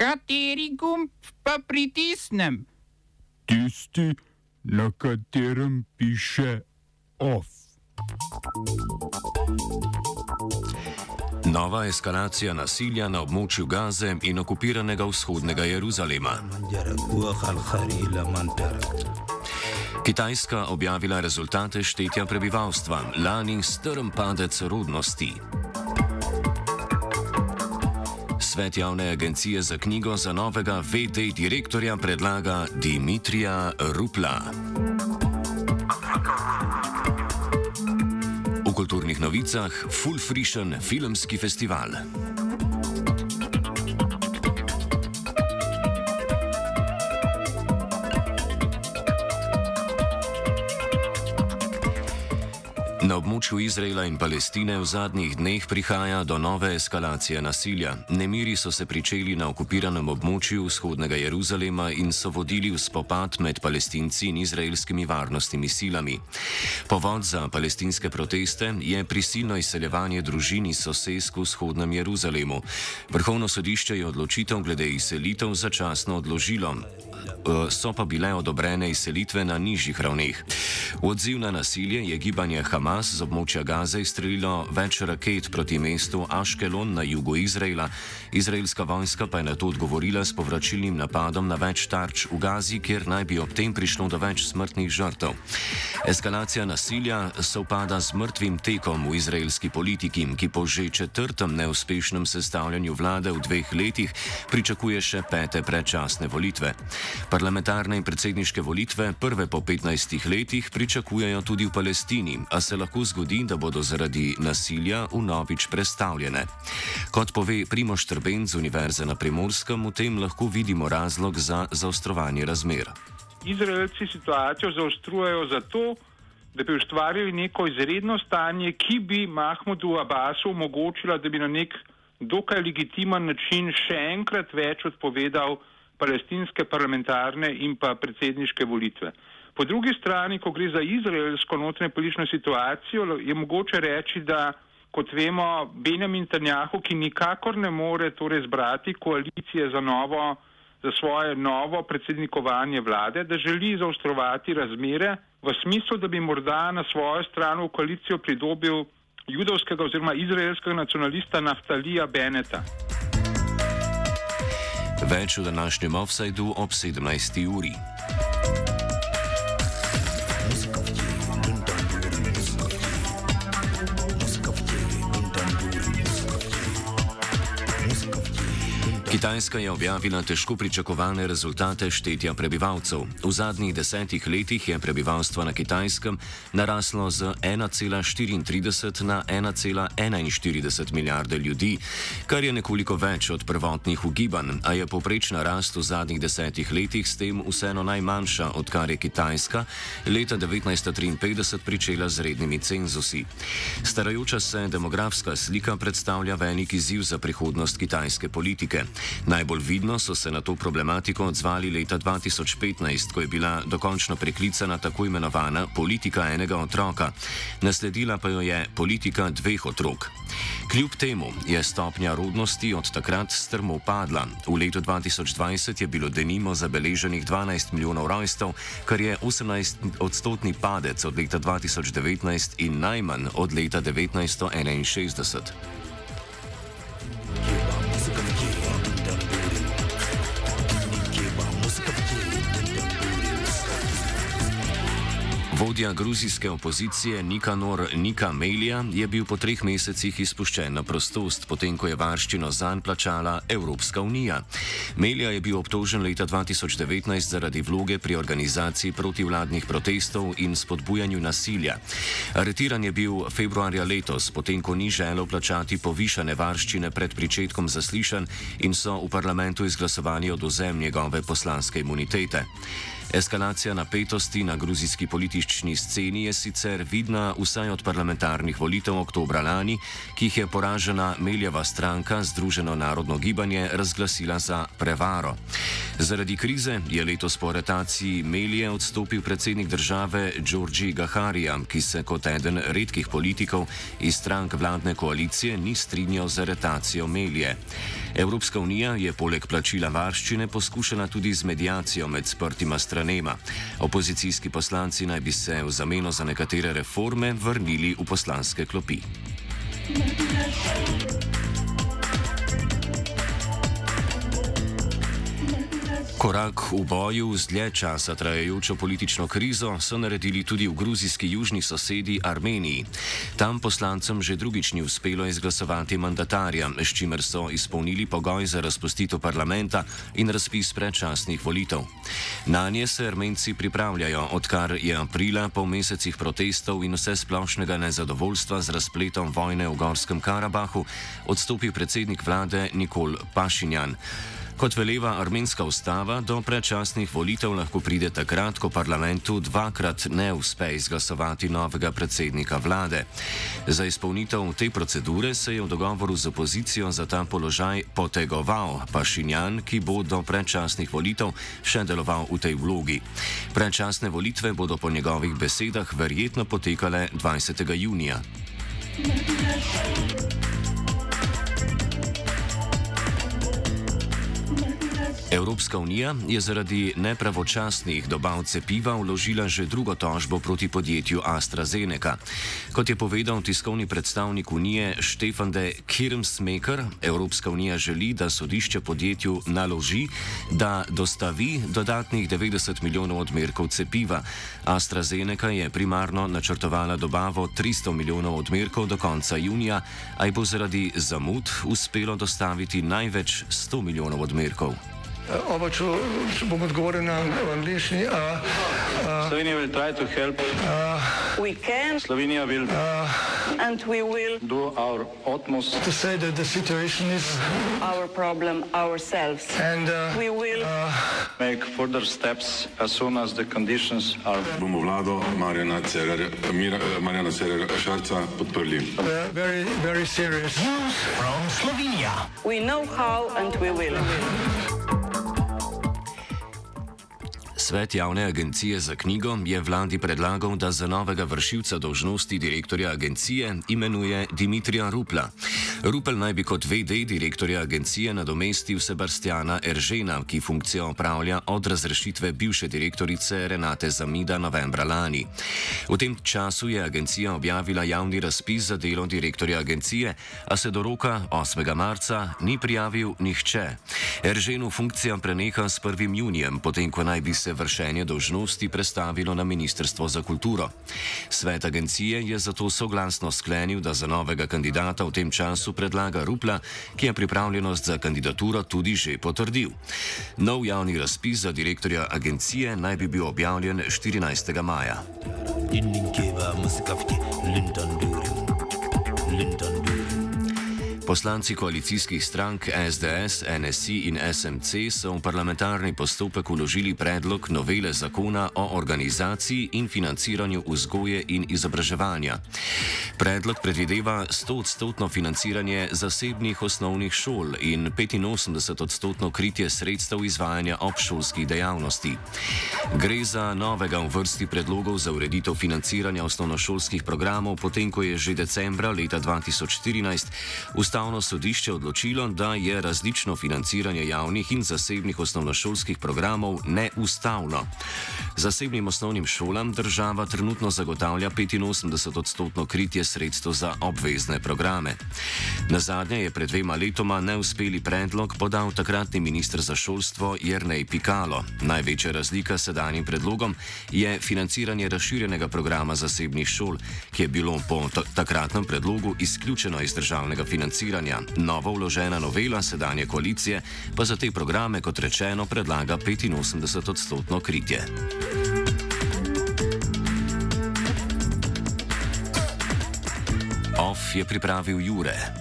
Kateri gumb pa pritisnem? Tisti, na katerem piše OF. Nova eskalacija nasilja na območju Gaze in okupiranega vzhodnega Jeruzalema. Kitajska objavila rezultate štetja prebivalstva, lani strm padec rodnosti. Svet javne agencije za knjigo za novega VD direktorja predlaga Dimitrija Rupla. V kulturnih novicah Full Frischen filmski festival. Na območju Izraela in Palestine v zadnjih dneh prihaja do nove eskalacije nasilja. Nemiri so se pričeli na okupiranem območju vzhodnega Jeruzalema in so vodili v spopad med palestinci in izraelskimi varnostnimi silami. Povod za palestinske proteste je prisilno izseljevanje družin iz sosedsk v vzhodnem Jeruzalemu. Vrhovno sodišče je odločitev glede izselitev začasno odložilo. Eh, so pa bile odobrene izselitve na nižjih ravneh. V odziv na nasilje je gibanje Hamas z območja Gaze izstrelilo več raket proti mestu Ashkelon na jugu Izraela. Izraelska vojska pa je na to odgovorila s povračilnim napadom na več tarč v Gazi, kjer naj bi ob tem prišlo do več smrtnih žrtev. Eskalacija nasilja sovpada z mrtvim tekom v izraelski politiki, ki po že četrtem neuspešnem sestavljanju vlade v dveh letih pričakuje še pete predčasne volitve. Parlamentarne in predsedniške volitve, prve po 15 letih, pričakujejo tudi v Palestini, a se lahko zgodi, da bodo zaradi nasilja vnovič prestavljene. Kot pove Primoš Trben z Univerze na Primorskem, v tem lahko vidimo razlog za zaostrovanje razmer. Izraelci situacijo zaostrujejo zato, da bi ustvarili neko izredno stanje, ki bi Mahmudu Abbasu omogočila, da bi na nek dokaj legitimen način še enkrat več odpovedal palestinske parlamentarne in pa predsedniške volitve. Po drugi strani, ko gre za izraelsko notranje politično situacijo, je mogoče reči, da kot vemo, Benjamin Tanjahu, ki nikakor ne more torej zbrati koalicije za, novo, za svoje novo predsednikovanje vlade, da želi zaostrovati razmere v smislu, da bi morda na svojo stran v koalicijo pridobil judovskega oziroma izraelskega nacionalista Naftalija Beneta. Več v današnjem offsajdu ob 17. uri. Kitajska je objavila težko pričakovane rezultate štetja prebivalcev. V zadnjih desetih letih je prebivalstvo na Kitajskem naraslo z 1,34 na 1,41 milijarde ljudi, kar je nekoliko več od prvotnih ugibanj, a je poprečna rast v zadnjih desetih letih s tem vseeno najmanjša, odkar je Kitajska leta 1953 pričela z rednimi cenzusi. Starajoča se demografska slika predstavlja velik izziv za prihodnost kitajske politike. Najbolj vidno so se na to problematiko odzvali leta 2015, ko je bila dokončno preklicana tako imenovana politika enega otroka, nasledila pa jo je politika dveh otrok. Kljub temu je stopnja rodnosti od takrat strmo padla. V letu 2020 je bilo denimo zabeleženih 12 milijonov rojstev, kar je 18 odstotni padec od leta 2019 in najmanj od leta 1961. Vodja gruzijske opozicije Nikanor Nika Melija je bil po treh mesecih izpuščen na prostost, potem ko je varščino zanj plačala Evropska unija. Melija je bil obtožen leta 2019 zaradi vloge pri organizaciji protivladnih protestov in spodbujanju nasilja. Aretiran je bil februarja letos, potem ko ni želel plačati povišane varščine pred pričetkom zaslišanj in so v parlamentu izglasovali odozem njegove poslanske imunitete. Eskalacija napetosti na gruzijski politični sceni je sicer vidna vsaj od parlamentarnih volitev oktobra lani, ki jih je poražena Meljeva stranka Združeno narodno gibanje razglasila za prevaro. Zaradi krize je letos po aretaciji Melje odstopil predsednik države Đorđi Gaharija, ki se kot eden redkih politikov iz strank vladne koalicije ni strinjal z aretacijo Melje. Evropska unija je poleg plačila varščine poskušala tudi z medijacijo med sprtima stranema. Opozicijski poslanci naj bi se v zameno za nekatere reforme vrnili v poslanske klopi. Thank you. Korak v boju z dlje časa trajajočo politično krizo so naredili tudi v gruzijski južni sosedi Armeniji. Tam poslancem že drugič ni uspelo izglasovati mandatarja, s čimer so izpolnili pogoj za razpustitev parlamenta in razpis predčasnih volitev. Na nje se Armenci pripravljajo, odkar je aprila po mesecih protestov in vse splošnega nezadovoljstva z razpletom vojne v Gorskem Karabahu odstopil predsednik vlade Nikol Pašinjan. Kot veleva armenska ustava, do predčasnih volitev lahko pride takrat, ko parlamentu dvakrat ne uspe izglasovati novega predsednika vlade. Za izpolnitev te procedure se je v dogovoru z opozicijo za ta položaj potegoval Pašinjan, ki bo do predčasnih volitev še deloval v tej vlogi. Predčasne volitve bodo po njegovih besedah verjetno potekale 20. junija. Thank you. Evropska unija je zaradi nepravočasnih dobav cepiva vložila že drugo tožbo proti podjetju AstraZeneca. Kot je povedal tiskovni predstavnik unije Štefan de Kirmsmaker, Evropska unija želi, da sodišče podjetju naloži, da dostavi dodatnih 90 milijonov odmerkov cepiva. AstraZeneca je primarno načrtovala dobavo 300 milijonov odmerkov do konca junija, a je bo zaradi zamud uspelo dostaviti največ 100 milijonov odmerkov. Oba, če, če bom odgovoril na angliški. Slovenija bo poskušala pomagati. Slovenija bo naredila naš utmost, da bo rekla, da je situacija naš problem, naš sebe. In bomo naredili nadaljnje korake, as soon as the conditions are. Bomo vlado Marjana Cererera Šarca podprli. Very, very serious. News from Slovenija. We know how and we will. Svet javne agencije za knjigo je vladi predlagal, da za novega vršilca dožnosti direktorja agencije imenuje Dimitrija Rupla. Rupel naj bi kot VD direktorja agencije nadomestil Sebastiana Eržena, ki funkcijo opravlja od razrešitve bivše direktorice Renate Zamida novembra lani. V tem času je agencija objavila javni razpis za delo direktorja agencije, a se do roka 8. marca ni prijavil nihče. Erženu funkcija preneha s 1. junijem, potem ko naj bi se vršenje dožnosti prestavilo na Ministrstvo za kulturo. Svet agencije je zato soglasno sklenil, da za novega kandidata v tem času predlaga Rupla, ki je pripravljenost za kandidaturo tudi že potrdil. Nov javni razpis za direktorja agencije naj bi bil objavljen 14. maja. London, Poslanci koalicijskih strank SDS, NSI in SMC so v parlamentarni postopek uložili predlog novele zakona o organizaciji in financiranju vzgoje in izobraževanja. Predlog predvideva 100-odstotno financiranje zasebnih osnovnih šol in 85-odstotno kritje sredstev izvajanja obšolskih dejavnosti. Gre za novega v vrsti predlogov za ureditev financiranja osnovnošolskih programov, potem ko je že decembra leta 2014 ustavljeno ustavno sodišče odločilo, da je različno financiranje javnih in zasebnih osnovnošolskih programov neustavno. Zasebnim osnovnim šolam država trenutno zagotavlja 85-odstotno kritje sredstev za obvezne programe. Na zadnje je pred dvema letoma neuspeli predlog podal takratni ministr za šolstvo Jrnej Pikalo. Največja razlika s sedanjim predlogom je financiranje razširjenega programa zasebnih šol, ki je bilo po takratnem predlogu izključeno iz državnega financiranja financiranja. Novo vložena novela sedanje koalicije pa za te programe, kot rečeno, predlaga 85-odstotno kritje. OF je pripravil Jure.